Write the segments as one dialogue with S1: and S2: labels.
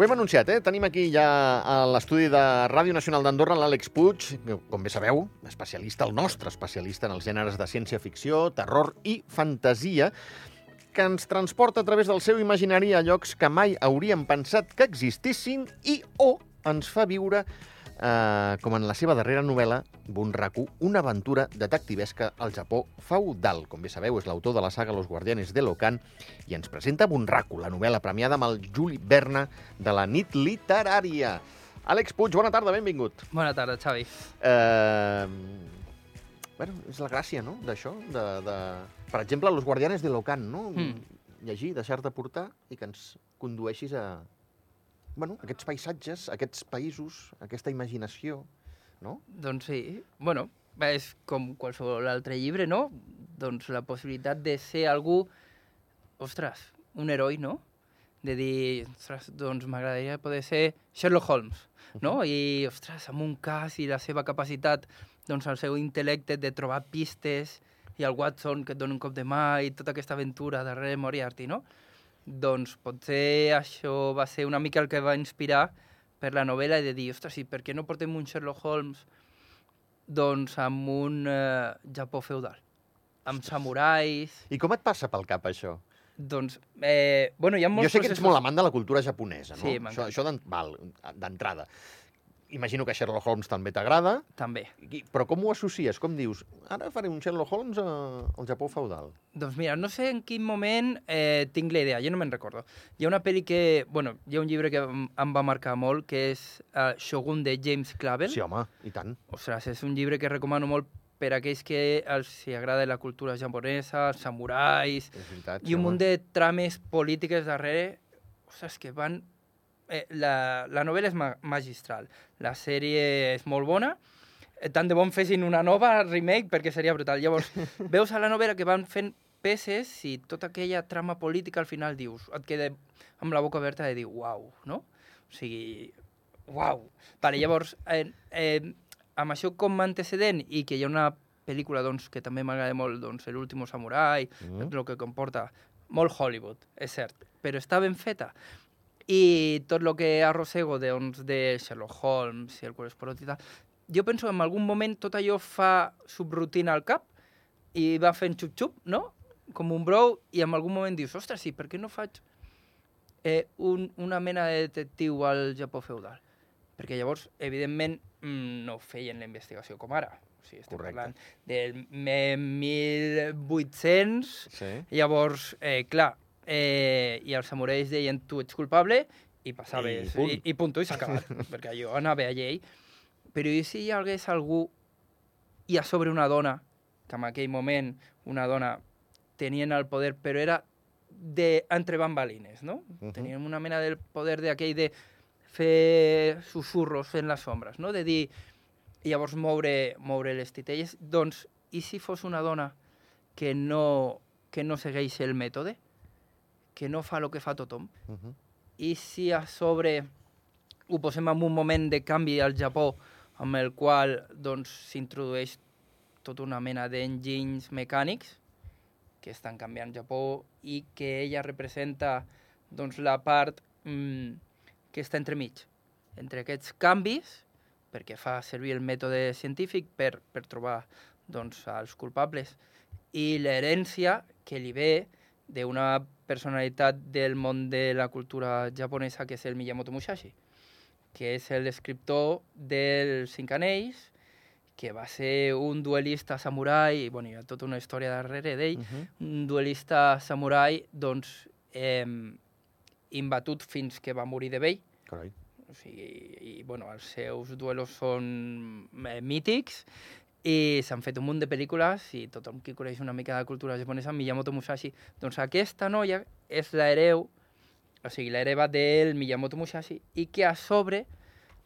S1: Ho hem anunciat, eh? Tenim aquí ja a l'estudi de Ràdio Nacional d'Andorra l'Àlex Puig, que, com bé sabeu, especialista, el nostre especialista en els gèneres de ciència-ficció, terror i fantasia, que ens transporta a través del seu imaginari a llocs que mai hauríem pensat que existissin i o ens fa viure eh, com en la seva darrera novel·la, Bunraku, una aventura detectivesca al Japó feudal. Com bé sabeu, és l'autor de la saga Los Guardianes de l'Okan i ens presenta Bunraku, la novel·la premiada amb el Juli Berna de la nit literària. Àlex Puig, bona tarda, benvingut.
S2: Bona tarda, Xavi.
S1: Eh, bueno, és la gràcia, no?, d'això, de, de... Per exemple, Los Guardianes de l'Okan, no?
S2: Mm.
S1: Llegir, deixar-te portar i que ens condueixis a, bueno, aquests paisatges, aquests països, aquesta imaginació, no?
S2: Doncs sí, bueno, és com qualsevol altre llibre, no? Doncs la possibilitat de ser algú, ostres, un heroi, no? De dir, ostres, doncs m'agradaria poder ser Sherlock Holmes, no? I, ostres, amb un cas i la seva capacitat, doncs el seu intel·lecte de trobar pistes i el Watson que et dona un cop de mà i tota aquesta aventura darrere Moriarty, no? Doncs potser això va ser una mica el que va inspirar per la novel·la i de dir, ostres, i per què no portem un Sherlock Holmes doncs amb un eh, Japó feudal? Amb samurais...
S1: I com et passa pel cap, això?
S2: Doncs, eh, bueno, hi ha molts
S1: Jo sé que ets
S2: processos-
S1: molt amant de la cultura japonesa, no?
S2: Sí,
S1: això això d'entrada. Imagino que Sherlock Holmes també t'agrada,
S2: També.
S1: i- però com ho associes? Com dius, ara faré un Sherlock Holmes a, al Japó feudal?
S2: Doncs mira, no sé en quin moment eh, tinc la idea, jo no me'n recordo. Hi ha una pel·li que... Bueno, hi ha un llibre que em, va marcar molt, que és uh, Shogun de James Clavell.
S1: Sí, home, i tant.
S2: Ostres, és un llibre que recomano molt per a aquells que els hi agrada la cultura japonesa, els samurais,
S1: veritat.
S2: i un munt de trames polítiques darrere, ostres, que van... Eh, la, la novel·la és ma magistral, la sèrie és molt bona, eh, tant de bon fessin una nova remake perquè seria brutal. Llavors, veus a la novel·la que van fent peces i tota aquella trama política al final dius, et queda amb la boca oberta de dir, uau, no? O sigui, uau. Vale, llavors, eh, eh, amb això com a antecedent i que hi ha una pel·lícula doncs, que també m'agrada molt, doncs, L'último samurai,
S1: Mm.
S2: el que comporta molt Hollywood, és cert, però està ben feta. I tot el que arrossego doncs, de Sherlock Holmes i el Corresporot i tal, jo penso que en algun moment tot allò fa subrutina al cap i va fent xup-xup, no? Com un brou, i en algun moment dius, ostres, sí, per què no faig eh, un, una mena de detectiu al Japó feudal? Perquè llavors, evidentment, mm, no feien la investigació com ara. O sigui, estem
S1: Correcte.
S2: parlant del me- 1800,
S1: Sí.
S2: Llavors, eh, clar, eh, i els samurais deien tu ets culpable i passaves,
S1: I punt.
S2: i, i punt, i s'ha acabat, perquè jo anava a llei. Però i si hi hagués algú i a sobre una dona, que en aquell moment una dona tenien el poder, però era de entre bambalines, no?
S1: Mhm.
S2: Tenien una mena del poder d'aquell de fer susurros fent les ombres, no? De dir, i llavors moure, moure les titelles. Doncs, i si fos una dona que no, que no segueix el mètode, que no fa el que fa tothom,
S1: Uh -huh.
S2: i si a sobre ho posem en un moment de canvi al Japó amb el qual doncs, s'introdueix tota una mena d'enginys mecànics que estan canviant Japó i que ella representa doncs, la part mm, que està entremig entre aquests canvis perquè fa servir el mètode científic per, per trobar doncs, els culpables i l'herència que li ve d'una personalitat del món de la cultura japonesa que és el Miyamoto Musashi, que és l'escriptor dels Cinc Anells, que va ser un duelista samurai, i bueno, hi ha tota una història darrere d'ell,
S1: Uh -huh.
S2: un duelista samurai, doncs, eh, imbatut fins que va morir de vell,
S1: Carai.
S2: o sigui, i, bueno, els seus duelos són eh, mítics i s'han fet un munt de pel·lícules i tothom qui coneix una mica de cultura japonesa, Miyamoto Musashi, doncs aquesta noia és l'hereu, o sigui, l'hereva del Miyamoto Musashi i que a sobre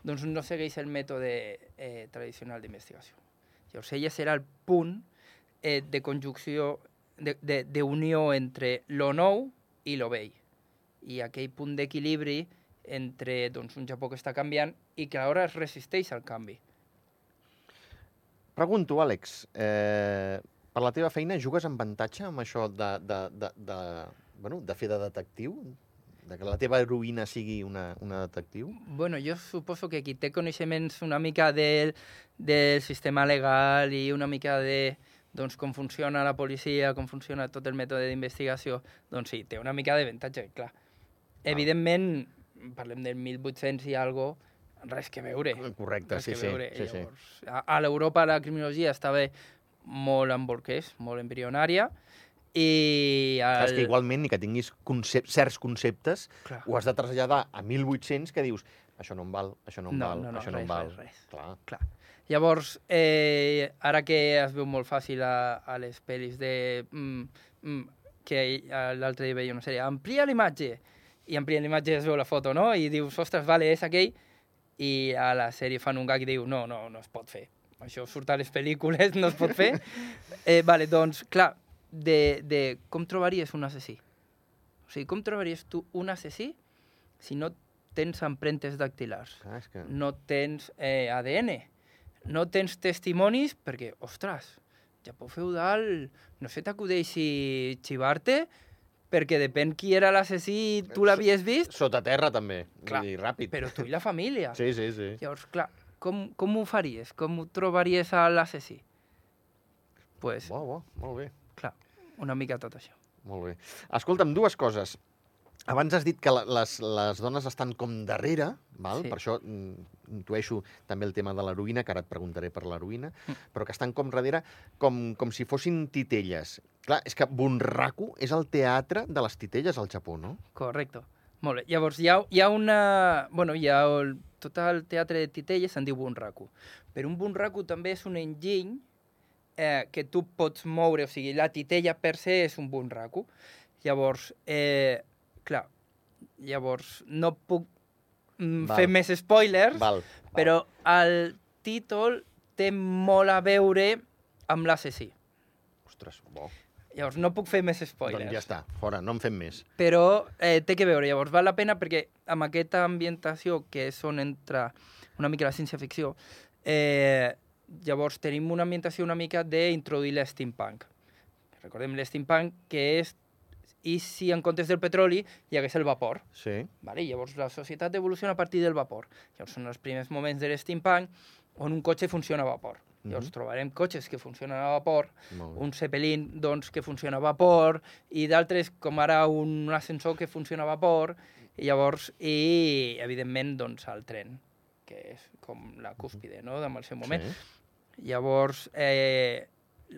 S2: doncs, no segueix el mètode eh, tradicional d'investigació. Llavors, ella serà el punt eh, de conjunció, d'unió entre lo nou i lo vell. I aquell punt d'equilibri entre doncs, un Japó que està canviant i que alhora es resisteix al canvi.
S1: Pregunto, Àlex, eh, per la teva feina jugues amb avantatge amb això de, de, de, de, bueno, de fer de detectiu? De que la teva heroïna sigui una, una detectiu?
S2: Bueno, jo suposo que qui té coneixements una mica del, del sistema legal i una mica de doncs, com funciona la policia, com funciona tot el mètode d'investigació, doncs sí, té una mica d'avantatge, clar.
S1: Ah.
S2: Evidentment, parlem del 1800 i algo, res que veure.
S1: Correcte,
S2: res
S1: sí, sí,
S2: veure.
S1: sí, sí.
S2: Llavors, a, a l'Europa la criminologia estava molt en bolquers, molt embrionària, i... El...
S1: és que igualment, ni que tinguis concep certs conceptes,
S2: Clar.
S1: ho has de traslladar a 1800 que dius això no em val, això no em
S2: No,
S1: val,
S2: no, no,
S1: això
S2: res,
S1: no em val.
S2: res, res.
S1: Clar.
S2: Clar. Llavors, eh, ara que es veu molt fàcil a, a les pel·lis de... Mm, mm, que eh, l'altre dia veia una sèrie, amplia l'imatge, i amplia l'imatge es veu la foto, no? I dius, ostres, vale, és aquell, i a la sèrie fan un gag i diu, no, no, no es pot fer. Això surt a les pel·lícules, no es pot fer. eh, vale, doncs, clar, de, de com trobaries un assassí? O sigui, com trobaries tu un assassí si no tens empremtes dactilars?
S1: És que...
S2: no tens eh, ADN, no tens testimonis, perquè, ostres, Japó feudal, no se t'acudeixi xivar-te, perquè depèn qui era l'assassí, tu l'havies vist,
S1: Sota terra, també.
S2: Clar,
S1: dir, ràpid.
S2: però tu i la família.
S1: Sí, sí, sí.
S2: Llavors, clar, com, com ho faries? Com ho trobaries a l'assassí? pues,
S1: Bo, bo, molt bé.
S2: clar, una mica tot això.
S1: Molt bé. Escolta'm, dues coses. Abans has dit que les, les dones estan com darrere, val?
S2: Sí.
S1: per això mm, intueixo també el tema de l'heroïna, que ara et preguntaré per l'heroïna, però que estan com darrere com, com si fossin titelles. Clar, és que Bunraku és el teatre de les titelles al Japó, no?
S2: Correcte. Molt bé. Llavors, hi ha, hi ha una... Bueno, hi ha el, tot el teatre de titelles se'n diu bunraku. Però un bunraku també és un enginy eh, que tu pots moure, o sigui, la titella per se és un bunraku. Llavors, eh, clar, llavors no puc mm,
S1: Val.
S2: fer més spoilers,
S1: Val, val.
S2: però el títol té molt a veure amb l'assassí.
S1: Ostres, bo.
S2: Llavors, no puc fer més spoilers.
S1: Doncs ja està, fora, no en fem més.
S2: però eh, té que veure, llavors val la pena perquè amb aquesta ambientació que és on entra una mica la ciència-ficció, eh, llavors tenim una ambientació una mica d'introduir l'steampunk. Recordem l'steampunk que és i si en comptes del petroli hi hagués el vapor.
S1: Sí.
S2: Vale? Llavors la societat evoluciona a partir del vapor. Llavors són els primers moments de l'steampunk on un cotxe funciona a vapor. Llavors
S1: Mhm.
S2: trobarem cotxes que funcionen a vapor, un Zeppelin doncs, que funciona a vapor i d'altres com ara un ascensor que funciona a vapor i llavors i evidentment doncs el tren que és com la cúspide no? amb el seu moment.
S1: Sí.
S2: Llavors eh,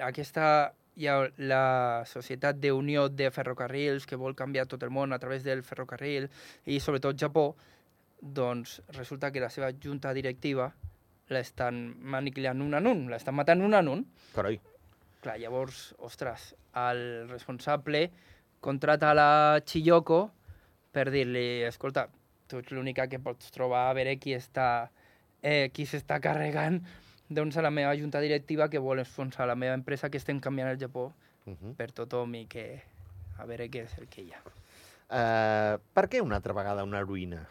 S2: aquesta hi ha la Societat d'Unió de Ferrocarrils que vol canviar tot el món a través del ferrocarril i sobretot Japó, doncs resulta que la seva junta directiva l'estan maniquilant un en un, l'estan matant un en un.
S1: Carai.
S2: Clar, llavors, ostres, el responsable contrata la Chiyoko per dir-li, escolta, tu ets l'única que pots trobar a veure qui està eh, qui s'està carregant doncs, a la meva junta directiva que vol enfonsar la meva empresa que estem canviant el Japó
S1: Uh -huh.
S2: per tothom i que a veure què és el que hi ha.
S1: uh, per què una altra vegada una heroïna?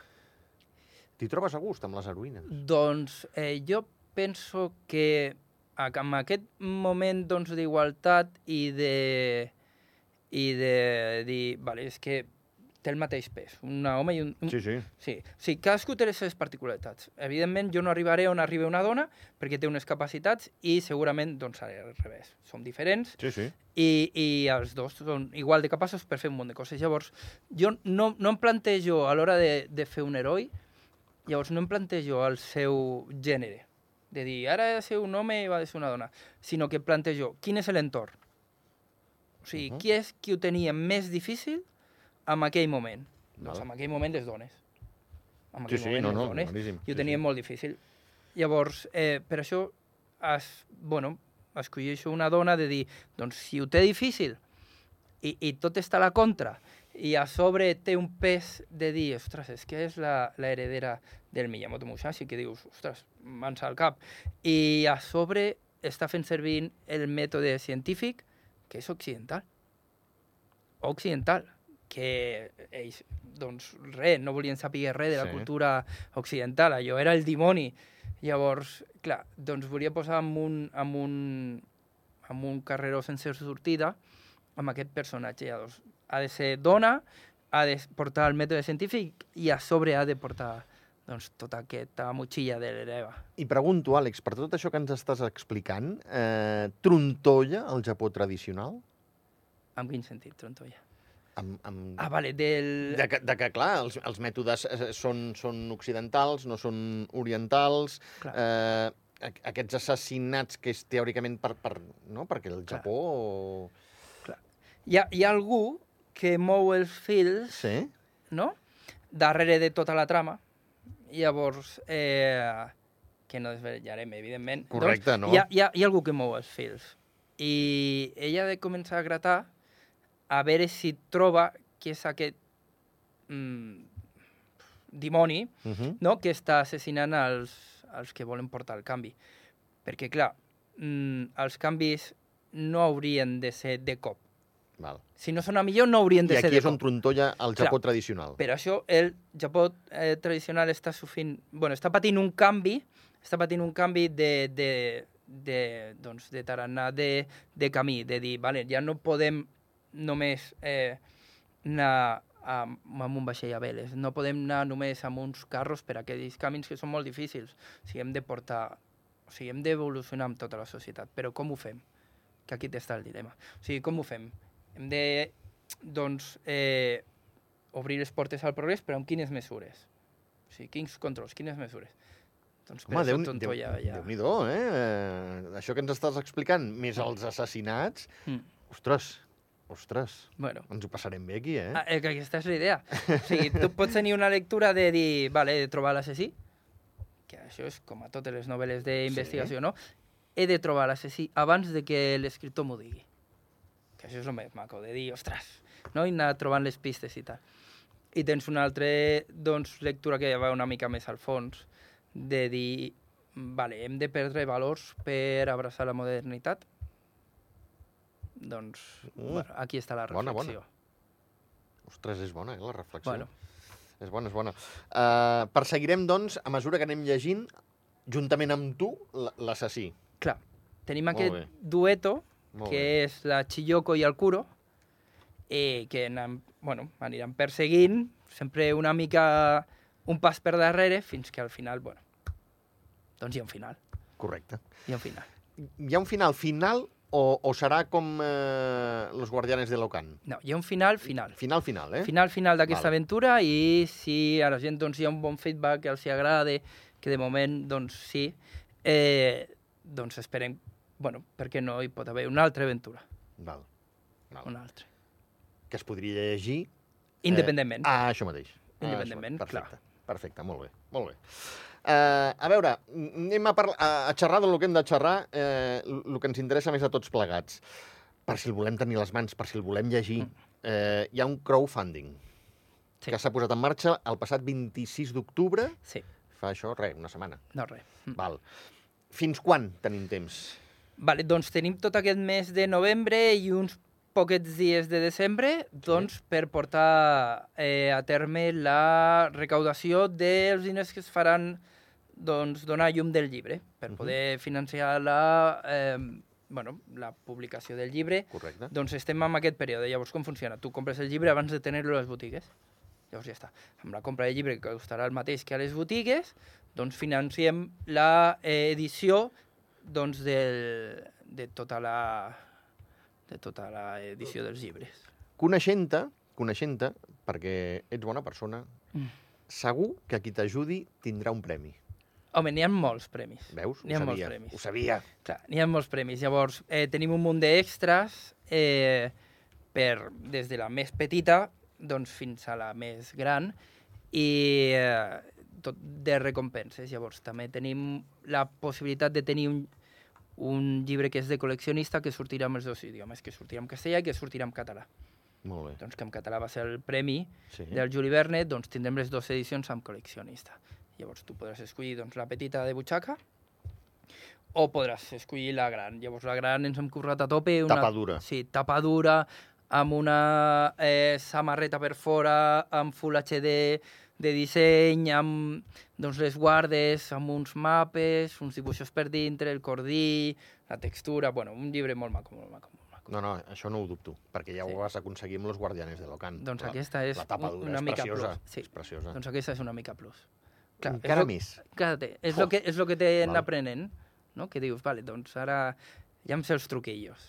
S1: T'hi trobes a gust amb les heroïnes?
S2: Doncs eh, jo penso que amb aquest moment doncs, d'igualtat i de i de dir, vale, és que té el mateix pes, un home i un...
S1: Sí, sí.
S2: Sí, sí, cadascú té les seves particularitats. Evidentment, jo no arribaré on arriba una dona perquè té unes capacitats i segurament doncs, al revés. Som diferents
S1: Sí, sí.
S2: i, i els dos són igual de capaços per fer un munt de coses. Llavors, jo no, no em plantejo a l'hora de, de fer un heroi, llavors no em plantejo el seu gènere, de dir, ara ha de ser un home i va de ser una dona, sinó que plantejo quin és l'entorn. O sigui,
S1: Mhm.
S2: qui és qui ho tenia més difícil en aquell moment? Doncs
S1: Val.
S2: en aquell moment les dones. En
S1: Sí,
S2: aquell
S1: sí,
S2: moment
S1: no,
S2: les
S1: no,
S2: dones.
S1: claríssim.
S2: I ho
S1: Sí,
S2: tenien
S1: sí.
S2: molt difícil. Llavors, eh, per això, es, bueno, escolleixo una dona de dir, doncs si ho té difícil i, i tot està a la contra i a sobre té un pes de dir, ostres, és que és la, la heredera del Miyamoto Musashi, que dius, ostres, mans al cap. I a sobre està fent servir el mètode científic, que és occidental. Occidental que ells, doncs, res, no volien saber res de la
S1: Sí.
S2: cultura occidental, allò era el dimoni. Llavors, clar, doncs volia posar amb un, amb un, amb un carreró sense sortida amb aquest personatge. Llavors, ha de ser dona, ha de portar el mètode científic i a sobre ha de portar doncs, tota aquesta motxilla de l'hereva.
S1: I pregunto, Àlex, per tot això que ens estàs explicant, eh, trontolla el Japó tradicional?
S2: En quin sentit, trontolla?
S1: Amb, amb...
S2: Ah, vale, del...
S1: De que, de que clar, els, els mètodes eh, són, són occidentals, no són orientals,
S2: Clar.
S1: eh, aquests assassinats que és teòricament per, per, no? perquè el
S2: Clar.
S1: Japó...
S2: Hi ha, hi ha algú que mou els fils
S1: Sí?
S2: no? darrere de tota la trama. Llavors, eh, que no desvetllarem, evidentment.
S1: Correcte,
S2: doncs,
S1: no?
S2: Hi ha, hi, ha, hi ha algú que mou els fils. I ella ha de començar a gratar a veure si troba que és aquest mm, dimoni
S1: Uh -huh.
S2: no? que està assassinant els, els que volen portar el canvi. Perquè, clar, mm, els canvis no haurien de ser de cop.
S1: Val.
S2: Si no són a millor, no haurien
S1: I
S2: de ser
S1: aquí
S2: de
S1: és on trontolla el Japó
S2: Clar.
S1: tradicional.
S2: Per això el Japó eh, tradicional està sofrint, bueno, està patint un canvi, està patint un canvi de, de, de, doncs, de tarannà, de, de camí, de dir, vale, ja no podem només eh, anar amb, amb un vaixell a veles, no podem anar només amb uns carros per aquells camins que són molt difícils. O sigui, hem de portar, o sigui, hem d'evolucionar amb tota la societat. Però com ho fem? Que aquí està el dilema. O sigui, com ho fem? Hem de, doncs, eh, obrir les portes al progrés, però amb quines mesures? O sigui, quins controls, quines mesures? Doncs
S1: Home, Déu, Déu,
S2: ja, ja...
S1: Déu-n'hi-do, eh? Eh, Això que ens estàs explicant, més els assassinats...
S2: Mm.
S1: Ostres, ostres,
S2: Bueno,
S1: ens ho passarem bé aquí, eh?
S2: ah, eh, que aquesta és la idea. O sigui, tu pots tenir una lectura de dir, vale, de trobar l'assassí, que això és com a totes les novel·les d'investigació, no? He de trobar l'assassí abans de que l'escriptor m'ho digui. Que això és el més maco, de dir, ostres, no? I anar trobant les pistes i tal. I tens una altra doncs, lectura que va una mica més al fons, de dir, vale, hem de perdre valors per abraçar la modernitat? Doncs,
S1: Mm.
S2: bueno, aquí està la
S1: Bona,
S2: reflexió.
S1: bona. Ostres, és bona, eh, la reflexió.
S2: Bueno.
S1: És bona, és bona. Uh, perseguirem, doncs, a mesura que anem llegint, juntament amb tu, l'assassí.
S2: Clar, tenim
S1: Molt
S2: aquest
S1: bé.
S2: dueto,
S1: Molt
S2: que
S1: bé.
S2: és la Chiyoko i el Kuro, eh, que anem, bueno, aniran perseguint, sempre una mica un pas per darrere, fins que al final, bueno, doncs hi ha un final,
S1: Correcte.
S2: hi ha un final.
S1: Hi ha un final final o, o serà com eh, Los Guardianes de l'Ocan?
S2: No, hi ha un final, final.
S1: Final, final, eh?
S2: Final, final d'aquesta
S1: Vale.
S2: aventura i si a la gent doncs, hi ha un bon feedback que els hi agrade, que de moment doncs sí, eh, doncs esperem, bueno, perquè no hi pot haver una altra aventura,
S1: Val. Val.
S2: una altra.
S1: Que es podria llegir...
S2: Independentment.
S1: Eh, ah, això mateix. Ah,
S2: Independentment,
S1: això, perfecte.
S2: clar.
S1: Perfecte, molt bé, molt bé. Uh, a veure, anem a, parla- a, xerrar del que hem de xerrar, eh, el que ens interessa més a tots plegats. Per si el volem tenir les mans, per si el volem llegir, eh, hi ha un crowdfunding
S2: Mm. Sí.
S1: que s'ha posat en marxa el passat 26 d'octubre,
S2: Sí,
S1: fa això, res, una setmana.
S2: no res. Mm.
S1: Val. Fins quan tenim temps?
S2: Vale, doncs tenim tot aquest mes de novembre i uns poquets dies de desembre doncs, per portar eh, a terme la recaudació dels diners que es faran doncs, donar llum del llibre, per poder financiar la, eh, bueno, la publicació del llibre.
S1: Correcte.
S2: Doncs estem en aquest període. Llavors, com funciona? Tu compres el llibre abans de tenir-lo a les botigues. Llavors ja està. Amb la compra del llibre, que costarà el mateix que a les botigues, doncs financiem la eh, edició doncs, del, de tota la de tota la edició dels llibres.
S1: Coneixent-te, coneixent-te, perquè ets bona persona,
S2: Mm.
S1: segur que qui t'ajudi tindrà un premi.
S2: Home, n'hi ha molts premis.
S1: Veus?
S2: N'hi ha molts
S1: sabia.
S2: premis.
S1: Ho sabia.
S2: Clar, n'hi ha molts premis. Llavors, eh, tenim un munt d'extras eh, per, des de la més petita doncs, fins a la més gran i eh, tot de recompenses. Llavors, també tenim la possibilitat de tenir un, un llibre que és de col·leccionista que sortirà amb els dos idiomes, que sortirà en castellà i que sortirà en català.
S1: Molt bé.
S2: Doncs que en català va ser el premi
S1: Sí.
S2: del Juli Verne, doncs tindrem les dues edicions amb col·leccionista. Llavors tu podràs escollir doncs, la petita de butxaca o podràs escollir la gran. Llavors la gran ens hem currat a tope. Una,
S1: Tapa dura.
S2: Sí, tapa dura, amb una eh, samarreta per fora, amb Full HD de disseny, amb doncs, les guardes, amb uns mapes, uns dibuixos per dintre, el cordill, la textura... Bueno, un llibre molt maco, molt maco, molt maco.
S1: No, no, això no ho dubto, perquè ja
S2: Sí.
S1: ho vas aconseguir amb los Guardianes de l'Ocan.
S2: Doncs
S1: La-
S2: aquesta és
S1: la tapa dura
S2: una
S1: és
S2: mica
S1: preciosa.
S2: plus. Sí.
S1: És preciosa.
S2: Doncs aquesta és una mica plus. Clar,
S1: Encara
S2: és lo-
S1: més.
S2: Té- és el que, és lo que t'he
S1: Val.
S2: aprenent, no? que dius, vale, doncs ara ja em sé els truquillos.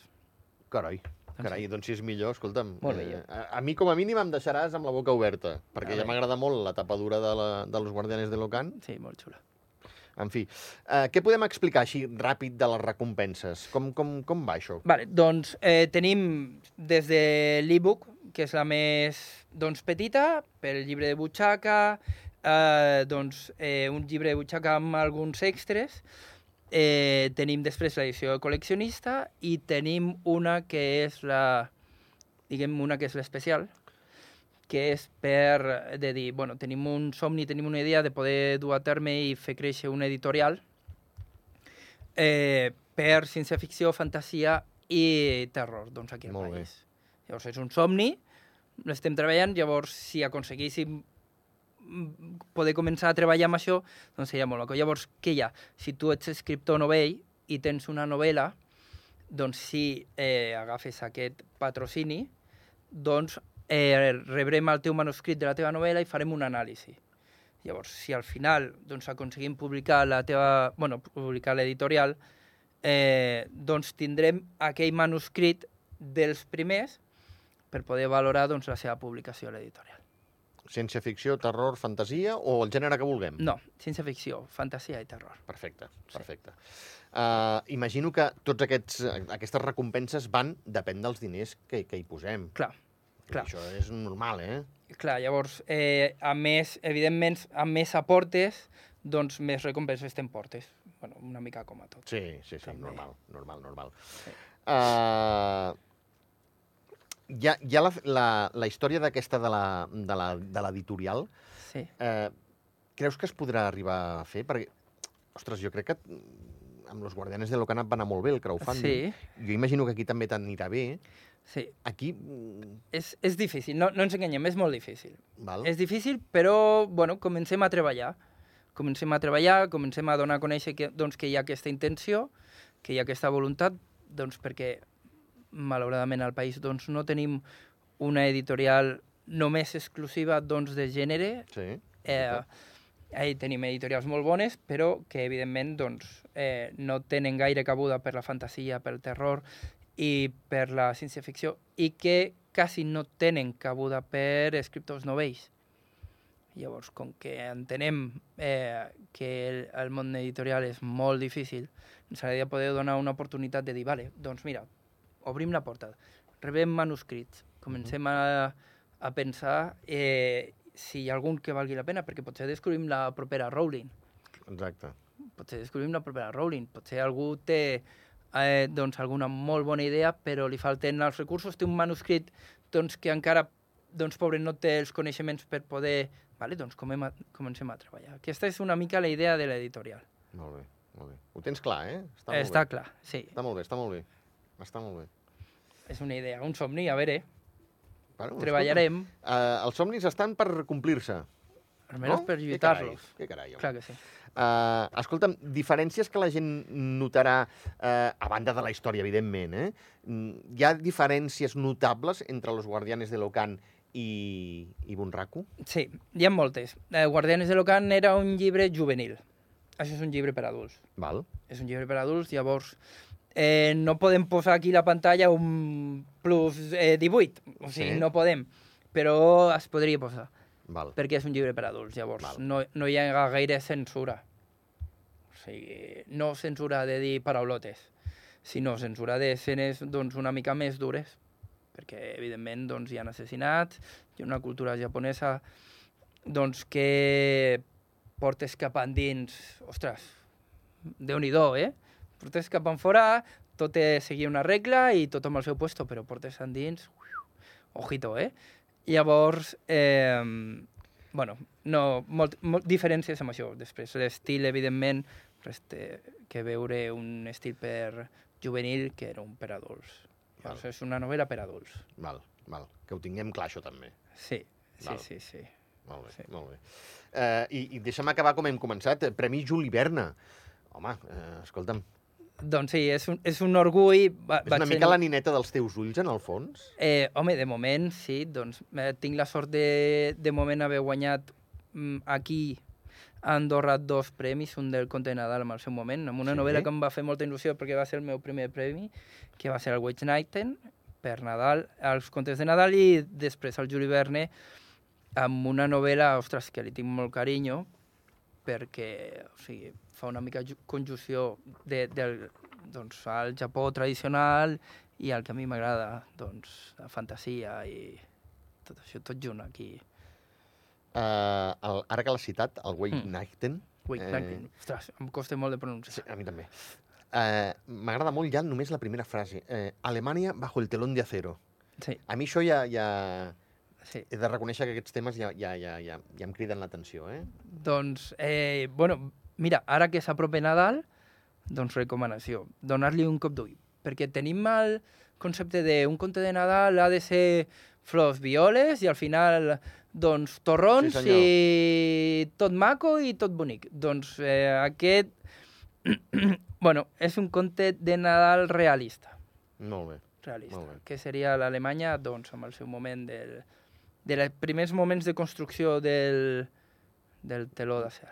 S1: Carai, carai, doncs si és millor, escolta'm.
S2: Molt millor.
S1: a, a mi, com a mínim, em deixaràs amb la boca oberta, perquè ja m'agrada molt la tapa dura de, la, de los Guardianes de l'Ocan.
S2: Sí, molt xula.
S1: En fi, eh, què podem explicar així ràpid de les recompenses? Com, com, com va això?
S2: Vale, doncs eh, tenim des de l'e-book, que és la més doncs, petita, pel llibre de butxaca, eh, doncs, eh, un llibre de butxaca amb alguns extras, eh, tenim després l'edició de col·leccionista i tenim una que és la, diguem, una que és l'especial, que és per de dir, bueno, tenim un somni, tenim una idea de poder dur a terme i fer créixer una editorial eh, per ciència-ficció, fantasia i terror, doncs aquí al
S1: Molt bé.
S2: país. Llavors és un somni, l'estem treballant, llavors si aconseguíssim poder començar a treballar amb això, doncs seria molt maco. Llavors, què hi ha? Si tu ets escriptor novell i tens una novel·la, doncs si eh, agafes aquest patrocini, doncs eh, rebrem el teu manuscrit de la teva novel·la i farem un anàlisi. Llavors, si al final doncs, aconseguim publicar la teva, bueno, publicar l'editorial, eh, doncs tindrem aquell manuscrit dels primers per poder valorar doncs, la seva publicació a l'editorial.
S1: Ciència-ficció, terror, fantasia o el gènere que vulguem?
S2: No, ciència-ficció, fantasia i terror.
S1: Perfecte, perfecte. Uh, imagino que tots aquests, aquestes recompenses van, depèn dels diners que, que hi posem.
S2: Clar, clar.
S1: Això és normal, eh?
S2: Clar, llavors, eh, a més, evidentment, a més aportes, doncs més recompenses t'emportes. Bueno, una mica com a tot.
S1: Sí, sí, sí,
S2: També.
S1: normal, normal, normal.
S2: Sí.
S1: Uh, hi ha, hi ha la, la, la història d'aquesta de la- de la- de l'editorial.
S2: Sí.
S1: Eh, creus que es podrà arribar a fer? Perquè, ostres, jo crec que amb los Guardianes de l'Ocanat va anar molt bé el crowdfunding.
S2: Sí,
S1: Jo imagino que aquí també t'anirà bé.
S2: sí.
S1: Aquí,
S2: És, és difícil, no, no ens enganyem, és molt difícil.
S1: val?
S2: És difícil, però, bueno, comencem a treballar. Comencem a treballar, comencem a donar a conèixer que, doncs, que hi ha aquesta intenció, que hi ha aquesta voluntat, doncs perquè, malauradament, al país doncs, no tenim una editorial només exclusiva doncs, de gènere.
S1: Sí.
S2: Eh, ahí tenim editorials molt bones, però que, evidentment, doncs, eh, no tenen gaire cabuda per la fantasia, pel terror i per la ciència-ficció, i que quasi no tenen cabuda per escriptors novells. Llavors, com que entenem eh, que el, el món editorial és molt difícil, ens agradaria poder donar una oportunitat de dir, vale, doncs mira, obrim la porta, rebem manuscrits, comencem a, a pensar eh, si hi ha algun que valgui la pena, perquè potser descobrim la propera Rowling,
S1: Exacte.
S2: potser descobrim la propera Rowling, potser algú té eh, doncs, alguna molt bona idea, però li falten els recursos, té un manuscrit doncs, que encara, doncs, pobre, no té els coneixements per poder... Vale, doncs comem a, comencem a treballar. Aquesta és una mica la idea de l'editorial.
S1: Molt bé, molt bé. Ho tens clar, eh? Està
S2: Està,
S1: molt
S2: està
S1: bé.
S2: clar, sí.
S1: Està molt bé, està molt bé. Està molt bé.
S2: És una idea, un somni, a veure,
S1: Bueno,
S2: treballarem,
S1: escolta'm, eh, els somnis estan per complir-se.
S2: almenys
S1: no?
S2: per lluitar-los.
S1: Què carai, home.
S2: Clar que sí.
S1: Uh, escolta'm, diferències que la gent notarà, uh, a banda de la història, evidentment, eh? Mm, Hi ha diferències notables entre los Guardianes de l'Ocan i, i Bunraku?
S2: Sí, hi ha moltes. Eh, Guardianes de l'Ocan era un llibre juvenil. Això és un llibre per adults.
S1: Val?
S2: És un llibre per adults, llavors eh, no podem posar aquí la pantalla un plus eh, 18, o sigui,
S1: Sí.
S2: no podem, però es podria posar,
S1: Val.
S2: perquè és un llibre per adults, llavors
S1: Val.
S2: no, no hi ha gaire censura. O sigui, no censura de dir paraulotes, sinó censura d'escenes doncs, una mica més dures, perquè evidentment doncs, hi ha assassinats, hi ha una cultura japonesa doncs, que portes cap endins, ostres, déu-n'hi-do, eh? Portes cap enfora, tot és seguir una regla i tothom al seu puesto, però portes endins, ojito, eh? Llavors, eh, bueno, no, molt, molt diferències amb això. Després, l'estil, evidentment, res té que veure un estil per juvenil que era un per adults. Llavors, és una novel·la per adults.
S1: Val, val. Que ho tinguem clar, això també.
S2: Sí, sí,
S1: Val.
S2: sí, sí.
S1: Molt bé,
S2: Sí.
S1: molt bé. Uh, I i deixa'm acabar com hem començat. Eh, Premi Juli Berna. Home, uh, escolta'm,
S2: Doncs sí, és un, és un orgull. Va,
S1: És una mica la nineta dels teus ulls, en el fons?
S2: Eh, home, de moment, sí. Doncs eh, tinc la sort de, de moment haver guanyat mm, aquí a Andorra dos premis, un del Conte de Nadal en el seu moment, amb una
S1: Sí?
S2: novel·la que em va fer molta il·lusió perquè va ser el meu primer premi, que va ser el Witch Nighten, per Nadal, als contes de Nadal, i després el Juli Verne amb una novel·la, ostres, que li tinc molt carinyo, perquè o sigui, fa una mica ju- conjunció de, del, doncs, al Japó tradicional i el que a mi m'agrada, doncs, la fantasia i tot això, tot junt aquí.
S1: Uh, el, ara que l'has citat, el Wade
S2: Mm.
S1: Nighten,
S2: Wait,
S1: Eh.
S2: eh... Ostres, em costa molt de
S1: sí,
S2: pronunciar.
S1: a mi també. Uh, M'agrada molt ja només la primera frase. Uh, Alemanya bajo el telón de acero.
S2: Sí,
S1: A mi això ja, ja...
S2: sí.
S1: He de reconèixer que aquests temes ja, ja, ja, ja, ja em criden l'atenció, eh?
S2: Doncs, eh, bueno, mira, ara que s'apropa Nadal, doncs recomanació, donar-li un cop d'ull. Perquè tenim el concepte d'un conte de Nadal ha de ser flors, violes i al final, doncs, torrons
S1: Sí, senyor.
S2: i tot maco i tot bonic. Doncs eh, aquest, bueno, és un conte de Nadal realista
S1: Molt bé.
S2: realista,
S1: Molt bé.
S2: que seria l'Alemanya doncs, amb el seu moment del, dels primers moments de construcció del, del teló d'acer.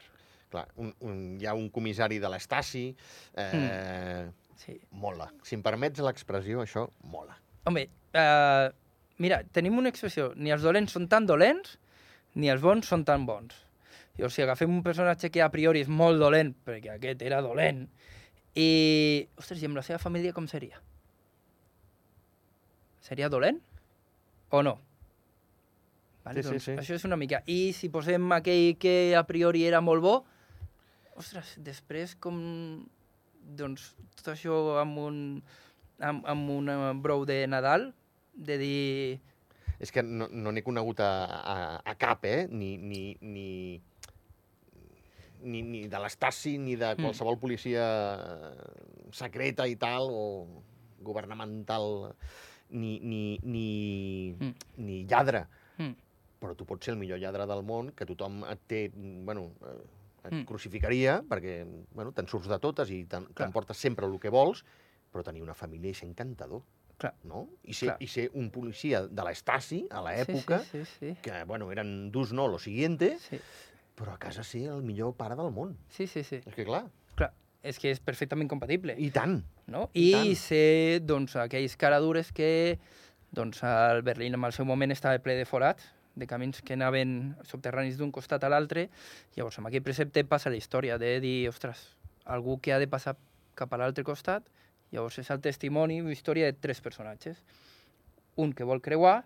S1: Clar, un, un, hi ha un comissari de l'Estasi, eh,
S2: Sí.
S1: mola. Si em permets l'expressió, això mola.
S2: Home, uh, mira, tenim una expressió, ni els dolents són tan dolents, ni els bons són tan bons. I, o sigui, agafem un personatge que a priori és molt dolent, perquè aquest era dolent, i, ostres, i amb la seva família com seria? Seria dolent? O no? Vale,
S1: Sí, sí,
S2: doncs
S1: sí.
S2: Això és una mica. I si posem aquell que a priori era molt bo, ostres, després com... Doncs tot això amb un, amb, amb un eh, brou de Nadal, de dir...
S1: És que no no n'he conegut a, a, a cap, eh? Ni, ni, ni, ni, ni de l'Estasi, ni de
S2: Mm.
S1: qualsevol policia secreta i tal, o governamental, ni, ni, ni,
S2: Mm.
S1: ni lladre.
S2: Mm.
S1: Però tu pots ser el millor lladre del món, que tothom et té, bueno, eh, et
S2: Mm.
S1: crucificaria, perquè, bueno, te'n surts de totes i t'emportes sempre el que vols, però tenir una família ser encantador,
S2: Clar.
S1: no? I ser,
S2: Clar.
S1: I ser un policia de l'Estasi, a l'època,
S2: Sí, sí, sí.
S1: que, bueno, eren dus no lo siguiente,
S2: Sí,
S1: però a casa ser el millor pare del món.
S2: sí, sí. sí.
S1: És que, clar,
S2: Clar, és que és perfectament compatible.
S1: i tant.
S2: no?
S1: I
S2: I,
S1: tant.
S2: ser doncs, aquells caradures que doncs, el Berlín en el seu moment estava ple de forats, de camins que anaven subterranis d'un costat a l'altre. Llavors, amb aquell precepte passa la història de dir, ostres, algú que ha de passar cap a l'altre costat. Llavors, és el testimoni, una història de tres personatges. Un que vol creuar,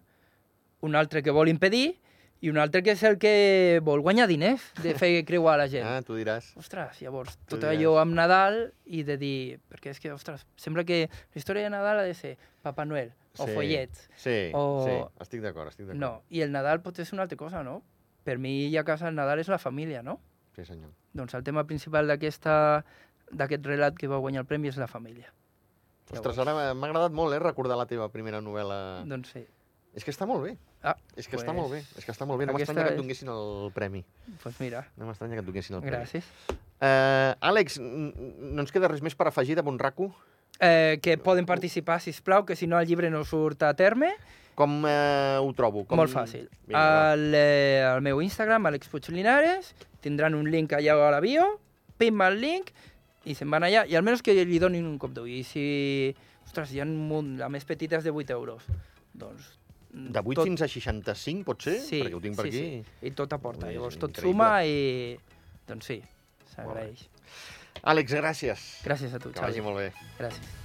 S2: un altre que vol impedir i un altre que és el que vol guanyar diners de fer creuar la gent.
S1: Ah, tu diràs.
S2: Ostres, llavors,
S1: Tu
S2: tot
S1: diràs.
S2: allò amb Nadal i de dir... Perquè és que, ostres, sembla que la història de Nadal ha de ser Papa Noel o
S1: Sí.
S2: follets.
S1: Sí,
S2: O-
S1: sí, estic d'acord, estic d'acord.
S2: No, i el Nadal pot ser una altra cosa, no? Per mi a casa el Nadal és la família, no?
S1: Sí, senyor.
S2: Doncs el tema principal d'aquest relat que va guanyar el premi és la família.
S1: Ostres, ara m'ha agradat molt, eh, recordar la teva primera novel·la.
S2: Doncs sí.
S1: És que està molt bé.
S2: Ah,
S1: És que
S2: pues,
S1: està molt bé. És que està molt bé. No m'estranya que et
S2: és-
S1: donessin el premi.
S2: Doncs mira,
S1: No m'estranya que et donessin el premi.
S2: gràcies.
S1: Uh, Àlex, no ens queda res més per afegir de Bonraco?
S2: Eh, que poden participar, si plau, que si no el llibre no surt a terme.
S1: Com uh, ho trobo? Com...
S2: Molt fàcil.
S1: Vinga,
S2: al, eh, al meu Instagram, Alex Puig Linares, tindran un link allà a la bio, pim el link i se'n van allà, i almenys que li donin un cop d'ull. I si, ostres, hi ha un munt, la més petita és de 8 euros. Doncs...
S1: De 8 fins a 65, pot ser?
S2: Sí,
S1: Perquè ho tinc per
S2: sí,
S1: aquí.
S2: Sí. I tot aporta.
S1: Ui,
S2: Llavors tot
S1: increïble.
S2: suma i... Doncs sí, s'agraeix.
S1: Àlex, gràcies.
S2: Gràcies a tu,
S1: Que vagi molt bé.
S2: Gràcies.